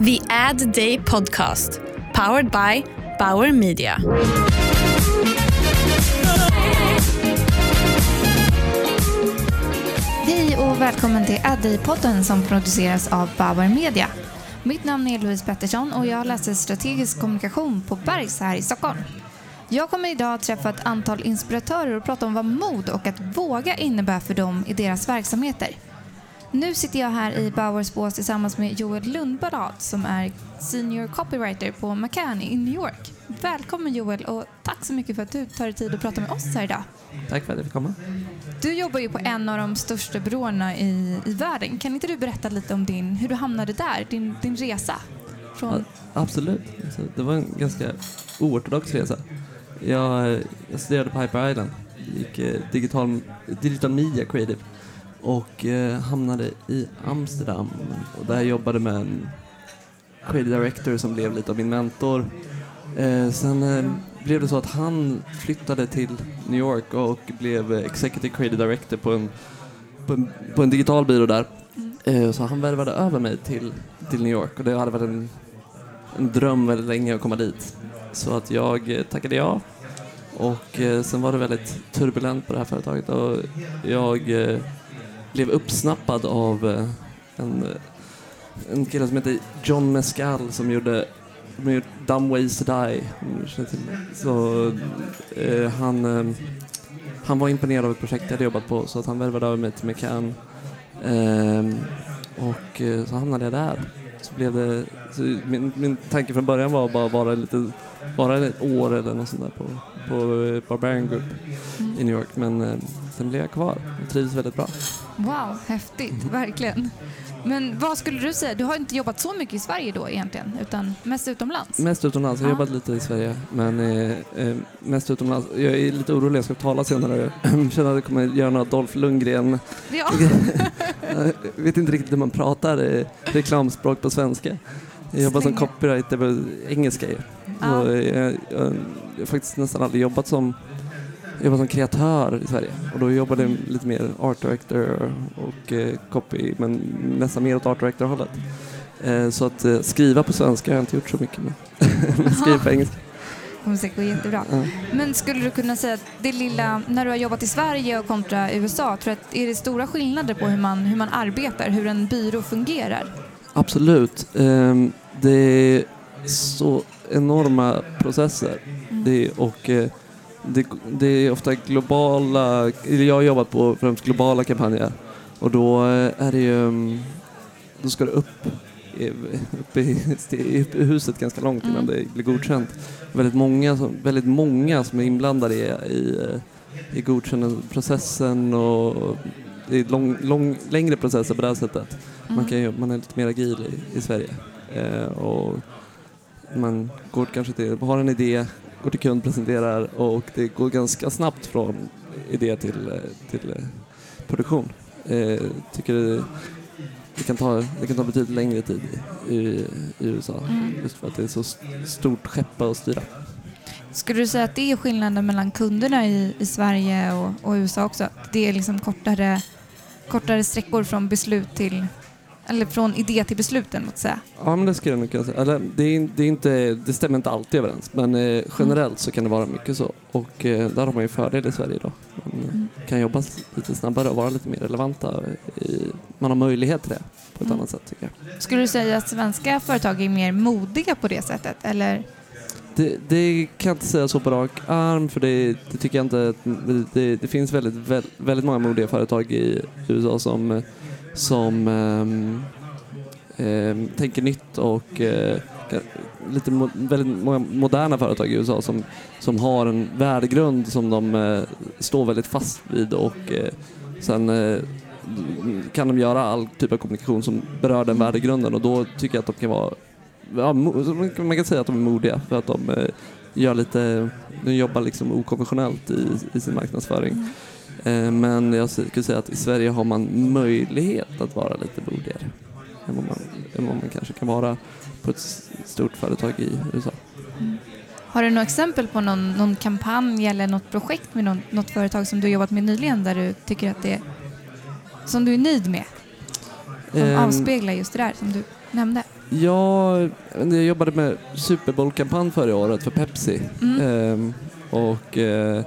The Ad Day Podcast, powered by Bauer Media. Hej och välkommen till Adday-podden som produceras av Bauer Media. Mitt namn är Louise Pettersson och jag läser strategisk kommunikation på Bergs här i Stockholm. Jag kommer idag att träffa ett antal inspiratörer och prata om vad mod och att våga innebär för dem i deras verksamheter. Nu sitter jag här i Bauers bås tillsammans med Joel Lundblad som är senior copywriter på McCann i New York. Välkommen Joel och tack så mycket för att du tar dig tid att prata med oss här idag. Tack för att jag fick komma. Du jobbar ju på en av de största byråerna i, i världen. Kan inte du berätta lite om din, hur du hamnade där, din, din resa? Från... Ja, absolut. Alltså, det var en ganska oortodox resa. Jag, jag studerade på Hyper Island, gick eh, digital, digital media creative och eh, hamnade i Amsterdam och där jag jobbade med en creative director som blev lite av min mentor. Eh, sen eh, blev det så att han flyttade till New York och blev executive creative director på en, på en, på en digital byrå där. Eh, så han värvade över mig till, till New York och det hade varit en, en dröm väldigt länge att komma dit. Så att jag eh, tackade ja och eh, sen var det väldigt turbulent på det här företaget och jag eh, blev uppsnappad av eh, en, eh, en kille som heter John Mescal som gjorde som Dumb Ways to Die. Så eh, han, eh, han var imponerad av ett projekt jag hade jobbat på så att han värvade över mig till McCann. Eh, och eh, så hamnade jag där. Så blev det, så min, min tanke från början var bara vara lite, bara ett år eller något sånt där på, på Barbarian Group i New York. Men eh, sen blev jag kvar och trivdes väldigt bra. Wow, häftigt, verkligen. Men vad skulle du säga, du har inte jobbat så mycket i Sverige då egentligen, utan mest utomlands? Mest utomlands. Jag har Ja. jobbat lite i Sverige, men eh, eh, mest utomlands. Jag är lite orolig, jag ska tala senare. Jag känner att jag kommer göra några Dolph Lundgren. Ja. Jag vet inte riktigt hur man pratar eh, reklamspråk på svenska. Jag jobbar som copywriter på engelska ju. Ja. Och jag, jag, jag har faktiskt nästan aldrig jobbat som jobbat som kreatör i Sverige och då jobbade jag lite mer art director och eh, copy men nästan mer åt art director hållet. Eh, så att eh, skriva på svenska har jag inte gjort så mycket med. men skriva på engelska. kommer säkert gå jättebra. Ja. Men skulle du kunna säga att det lilla, när du har jobbat i Sverige och kontra USA, tror att är det stora skillnader på hur man, hur man arbetar, hur en byrå fungerar? Absolut. Ehm, det är så enorma processer. Det är, och eh, det, det är ofta globala, jag har jobbat på främst globala kampanjer och då eh, är det ju, mm, då ska det upp, i- upp, i, upp i huset ganska långt innan Mm. det blir godkänt. Väldigt många som, väldigt många som är inblandade i, i, i godkännandeprocessen och det är lång, lång, längre processer på det här sättet. Man, Mm. kan ju, man är lite mer agil i, i Sverige. Eh, och man går kanske till, har en idé, går till kund, presenterar och det går ganska snabbt från idé till, till eh, produktion. Eh, tycker det, det, kan ta, det kan ta betydligt längre tid i, i, USA Mm. just för att det är så st- stort skepp att styra. Skulle du säga att det är skillnaden mellan kunderna i, i Sverige och, och USA också? Det är liksom kortare, kortare sträckor från beslut till, eller från idé till besluten, måste säga. Ja men det skulle jag nog kunna säga. Eller, det, är, det, är inte, det stämmer inte alltid överens men eh, generellt så kan det vara mycket så. Och eh, där har man ju fördel i Sverige då. Man eh, Mm. kan jobba lite snabbare och vara lite mer relevanta. I, man har möjlighet till det på ett Mm. annat sätt tycker jag. Skulle du säga att svenska företag är mer modiga på det sättet? Eller? Det, det kan jag inte säga så på rak arm för det, det tycker jag inte. Det, det finns väldigt, väldigt, väldigt många modiga företag i USA som, eh, som eh, tänker nytt och eh, lite mo, väldigt många moderna företag i USA som, som har en värdegrund som de eh, står väldigt fast vid och eh, sen eh, kan de göra all typ av kommunikation som berör den värdegrunden och då tycker jag att de kan vara ja, man kan- säga att de är modiga för att de eh, gör lite, de jobbar liksom okonventionellt i, i sin marknadsföring. Mm. Eh, men jag skulle säga att i Sverige har man möjlighet att vara lite modigare än vad man, än vad man kanske kan vara på ett stort företag i USA. Har du några exempel på någon, någon kampanj eller något projekt med någon, något företag som du jobbat med nyligen där du tycker att det som du är nöjd med? Som Ehm, avspeglar just det där som du... nämnde? Ja, jag jobbade med Super Bowl-kampanj förra året för Pepsi. Mm. Ehm, och eh,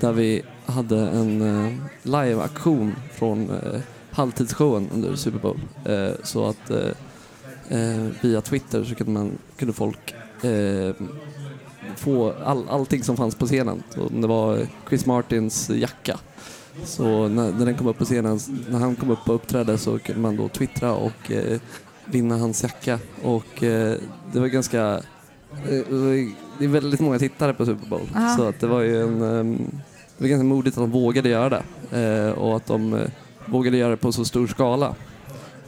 där vi hade en eh, live-aktion från eh, halvtidsshowen under Super Bowl. Eh, så att eh, eh, via Twitter så kunde, man, kunde folk eh, få all, allting som fanns på scenen. Så det var Chris Martins jacka. Så när, när den kom upp på scenen, när han kom upp och uppträdde så kunde man då twittra och eh, vinna hans jacka. Och det var ganska... Det är väldigt många tittare på Super Bowl. Ja. Så att det var ju en... ehm, det var ganska modigt att de vågade göra det. Eh, och att de eh, vågade göra det på så stor skala.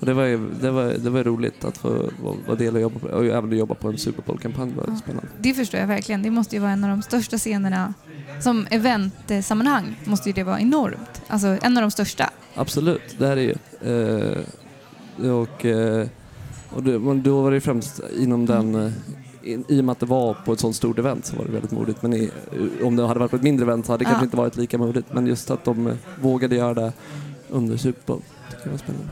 Och det var, det var, det var roligt att få vara- del och jobba på och även jobba på en Super Bowl-kampanj. var Ja. spännande. Det förstår jag verkligen. Det måste ju vara en av de största scenerna. Som eventsammanhang måste ju det vara enormt. Alltså en av de största. Absolut, det här är ju. Eh, och eh, och det, men då var det främst inom den, eh, i, i och med att det var på ett sånt stort event så var det väldigt modigt. Men i, om det hade varit på ett mindre event så hade det Ja. kanske inte varit lika modigt. Men just att de eh, vågade göra det under Super Bowl tycker jag var spännande.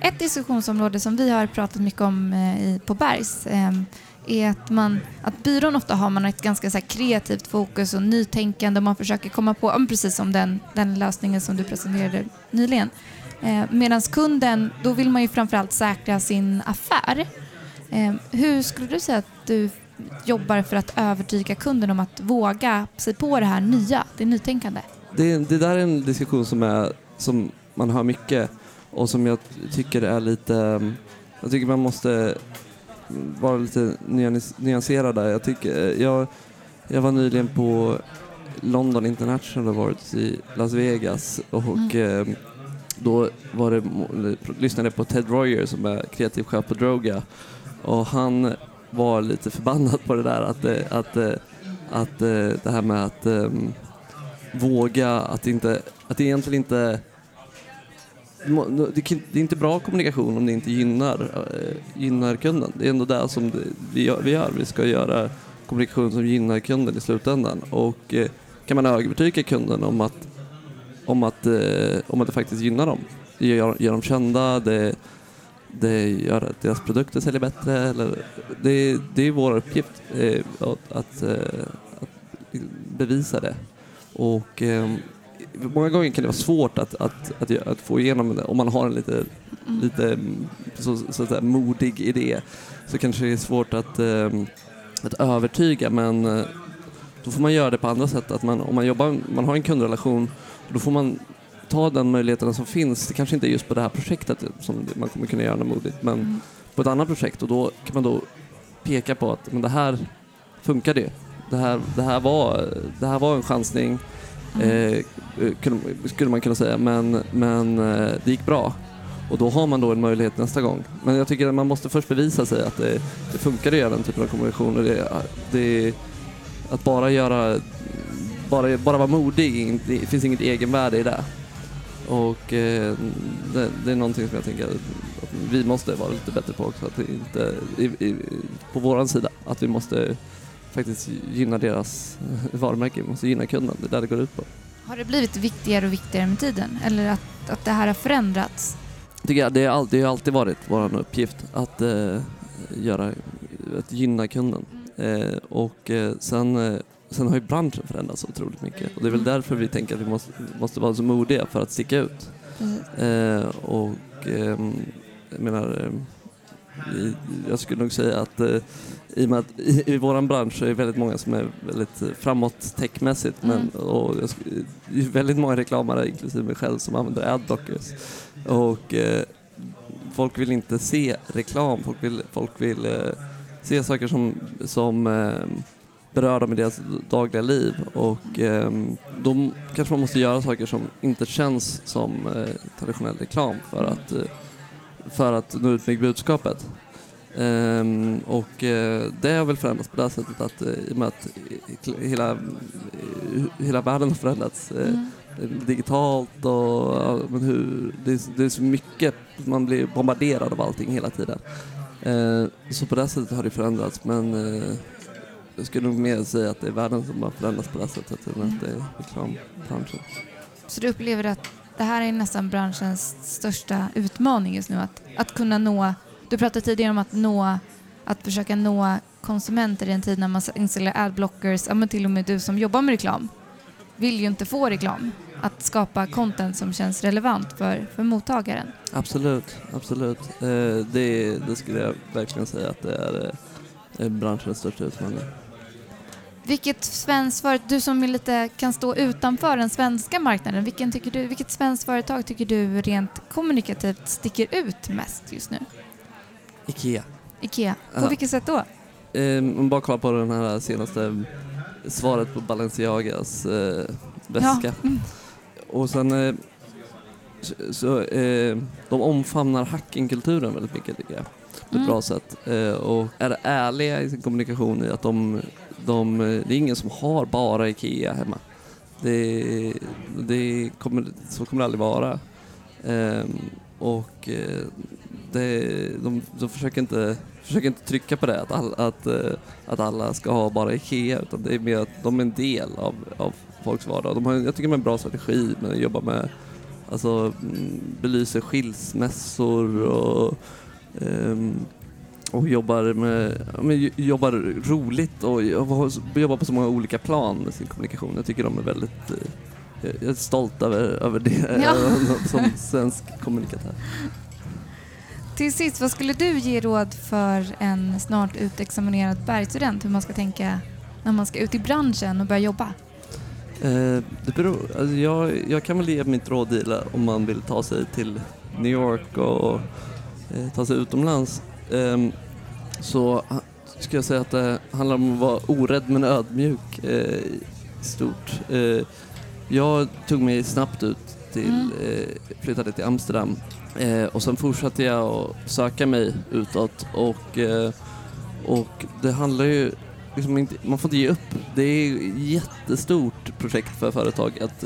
Ett diskussionsområde som vi har pratat mycket om eh, i, på Bergs eh, är att, man, att byrån ofta har man ett ganska så kreativt fokus och nytänkande och man försöker komma på, precis som den, den lösningen som du presenterade nyligen. Eh, Medan kunden, då vill man ju framförallt säkra sin affär. Eh, hur skulle du säga att du jobbar för att övertyga kunden om att våga sig på det här nya, det nytänkande? Det, det där är en diskussion som, är, som man hör mycket och som jag tycker är lite... Jag tycker man måste vara lite nyans- nyanserad där. Jag, tycker, jag, jag var nyligen på London International Awards i Las Vegas och eh, då var det, lyssnade jag på Ted Royer som är kreativ chef på Droga och han var lite förbannad på det där att, eh, att, eh, att, att det här med att um, våga att inte, att det egentligen inte det är inte bra kommunikation om det inte gynnar, gynnar kunden. Det är ändå det som vi, gör, vi ska göra kommunikation som gynnar kunden i slutändan. Och kan man övertyga kunden om att, om att, om att det faktiskt gynnar dem. Det gör, gör dem kända, det, det gör att deras produkter säljer bättre. Eller, det, det är vår uppgift eh, att, att, eh, att bevisa det. Och eh, många gånger kan det vara svårt att, att, att, att få igenom det om man har en lite, lite så, så att säga, modig idé. Så kanske det är svårt att, eh, att övertyga men eh, då får man göra det på andra sätt. Att man, om man, jobbar, man har en kundrelation då får man ta den möjligheten som finns. Det kanske inte är just på det här projektet som man kommer kunna göra något modigt men Mm. på ett annat projekt och då kan man då peka på att men det här funkade ju. Det här, det här, var, det här var en chansning Mm. eh, kunde- skulle man kunna säga, men, men eh, det gick bra. Och då har man då en möjlighet nästa gång. Men jag tycker att man måste först bevisa sig att det, det funkar att göra den typen av kommunikation. Och det, det, att bara göra, bara, bara vara modig, det finns inget egenvärde i det. Och eh, det, det är någonting som jag tänker att vi måste vara lite bättre på också. Att inte, i, i, på våran sida, att vi måste faktiskt gynna deras varumärke, vi måste gynna kunden. Det är där det går ut på. Har det blivit viktigare och viktigare med tiden? Eller att, att det här har förändrats? tycker jag, det, är all, det har alltid varit vår uppgift att, eh, göra, att gynna kunden. Eh, och eh, sen, eh, sen har ju branschen förändrats otroligt mycket och det är väl därför vi tänker att vi måste, måste vara så modiga för att sticka ut. Eh, och ehm, jag menar, ehm, jag skulle nog säga att eh, i med att i, i våran bransch så är det väldigt många som är väldigt eh, framåt techmässigt men, Mm. och jag det är väldigt många reklamare, inklusive mig själv, som använder adblockers. Och eh, folk vill inte se reklam, folk vill, folk vill eh, se saker som, som eh, berör dem i deras dagliga liv och eh, då kanske man måste göra saker som inte känns som eh, traditionell reklam för att, eh, för att nå ut med budskapet. Ehm, och eh, det har väl förändrats på det sättet att eh, i och med att hela, hela världen har förändrats eh, Mm. digitalt och men hur, det, är, det är så mycket, man blir bombarderad av allting hela tiden. Så på det sättet har det förändrats men jag skulle nog mer säga att det är världen som har förändrats på det sättet än att det är reklambranschen. Så du upplever att det här är nästan branschens största utmaning just nu? Att, att kunna nå Du pratade tidigare om att nå, att försöka nå konsumenter i en tid när man installerar adblockers, ja men till och med du som jobbar med reklam vill ju inte få reklam. Att skapa content som känns relevant för, för mottagaren. Absolut, absolut. Eh, det, det skulle jag verkligen säga att det är eh, branschens största utmaning. Vilket svenskt företag, du som lite kan stå utanför den svenska marknaden, vilken tycker du, vilket svenskt företag tycker du rent kommunikativt sticker ut mest just nu? Ikea. Ikea, på Ja. vilket sätt då? Eh, man bara kolla på den här senaste svaret på Balenciagas eh, väska. Ja. Mm. Och sen eh, så, så eh, de omfamnar hackingkulturen väldigt mycket tycker jag. På ett Mm. bra sätt. Eh, och är ärliga i sin kommunikation i att de, de, eh, det är ingen som har bara IKEA hemma. Det, det kommer, så kommer det aldrig vara. Ehm, och eh, det, de, de försöker, inte, försöker inte trycka på det, att, all, att, eh, att alla ska ha bara IKEA, utan det är mer att de är en del av, av folks vardag. De har, jag tycker de har en bra strategi med att jobba med, alltså mm, belyser skilsmässor och um, och jobbar, med, j- jobbar roligt och jobbar på så många olika plan med sin kommunikation. Jag tycker de är väldigt eh, jag är stolt över, över det Ja. som svensk kommunikatör. Till sist, vad skulle du ge råd för en snart utexaminerad bergstudent hur man ska tänka när man ska ut i branschen och börja jobba? Eh, det beror, alltså jag, jag kan väl ge mitt råd om man vill ta sig till New York och eh, ta sig utomlands. Ehm, så ska jag säga att det handlar om att vara orädd men ödmjuk eh, i stort. Eh, jag tog mig snabbt ut till, Mm. eh, flyttade till Amsterdam eh, och sen fortsatte jag att söka mig utåt och, eh, och det handlar ju liksom inte, man får inte ge upp. Det är ett jättestort projekt för företag att,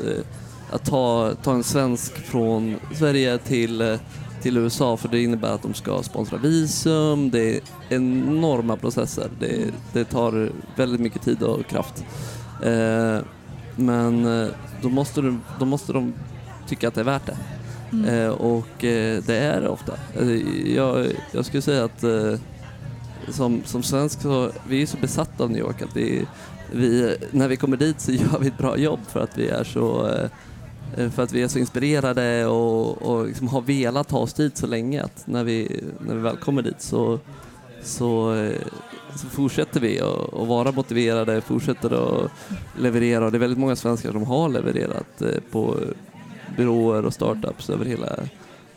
att ta, ta en svensk från Sverige till, till USA för det innebär att de ska sponsra visum, det är enorma processer. Det, det tar väldigt mycket tid och kraft. Eh, men eh, då måste, du, då måste de tycka att det är värt det. Mm. Eh, och eh, det är det ofta. Eh, jag, jag skulle säga att eh, som, som svensk så vi är så besatta av New York att vi, vi, när vi kommer dit så gör vi ett bra jobb för att vi är så Eh, för att vi är så inspirerade och, och liksom har velat ta oss dit så länge att när vi, när vi väl kommer dit så, så, eh, så fortsätter vi att vara motiverade, fortsätter att leverera och det är väldigt många svenskar som har levererat eh, på byråer och startups över hela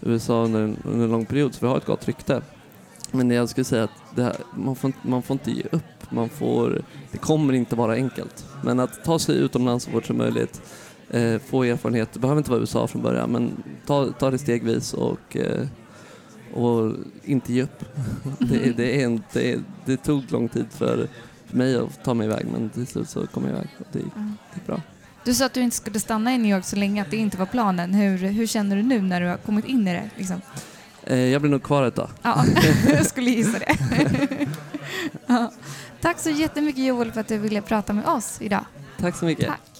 USA under en, under en lång period så vi har ett gott rykte. Men jag skulle säga att det här, man, får, inte- man får inte ge upp. Man får, det kommer inte vara enkelt. Men att ta sig utomlands så fort som möjligt, eh, få erfarenhet. Det behöver inte vara USA från början men ta, ta det stegvis och, eh, och inte ge upp. Det, det, är en, det, det tog lång tid för, för mig att ta mig iväg men till slut så kom jag iväg och det gick, Mm. det gick bra. Du sa att du inte skulle stanna i New York så länge, att det inte var planen. Hur, hur känner du nu när du har kommit in i det? Liksom? Eh, jag blir nog kvar ett tag. Ja, jag skulle gissa det. ja. Tack så jättemycket Joel för att du ville prata med oss idag. Tack så mycket. Tack.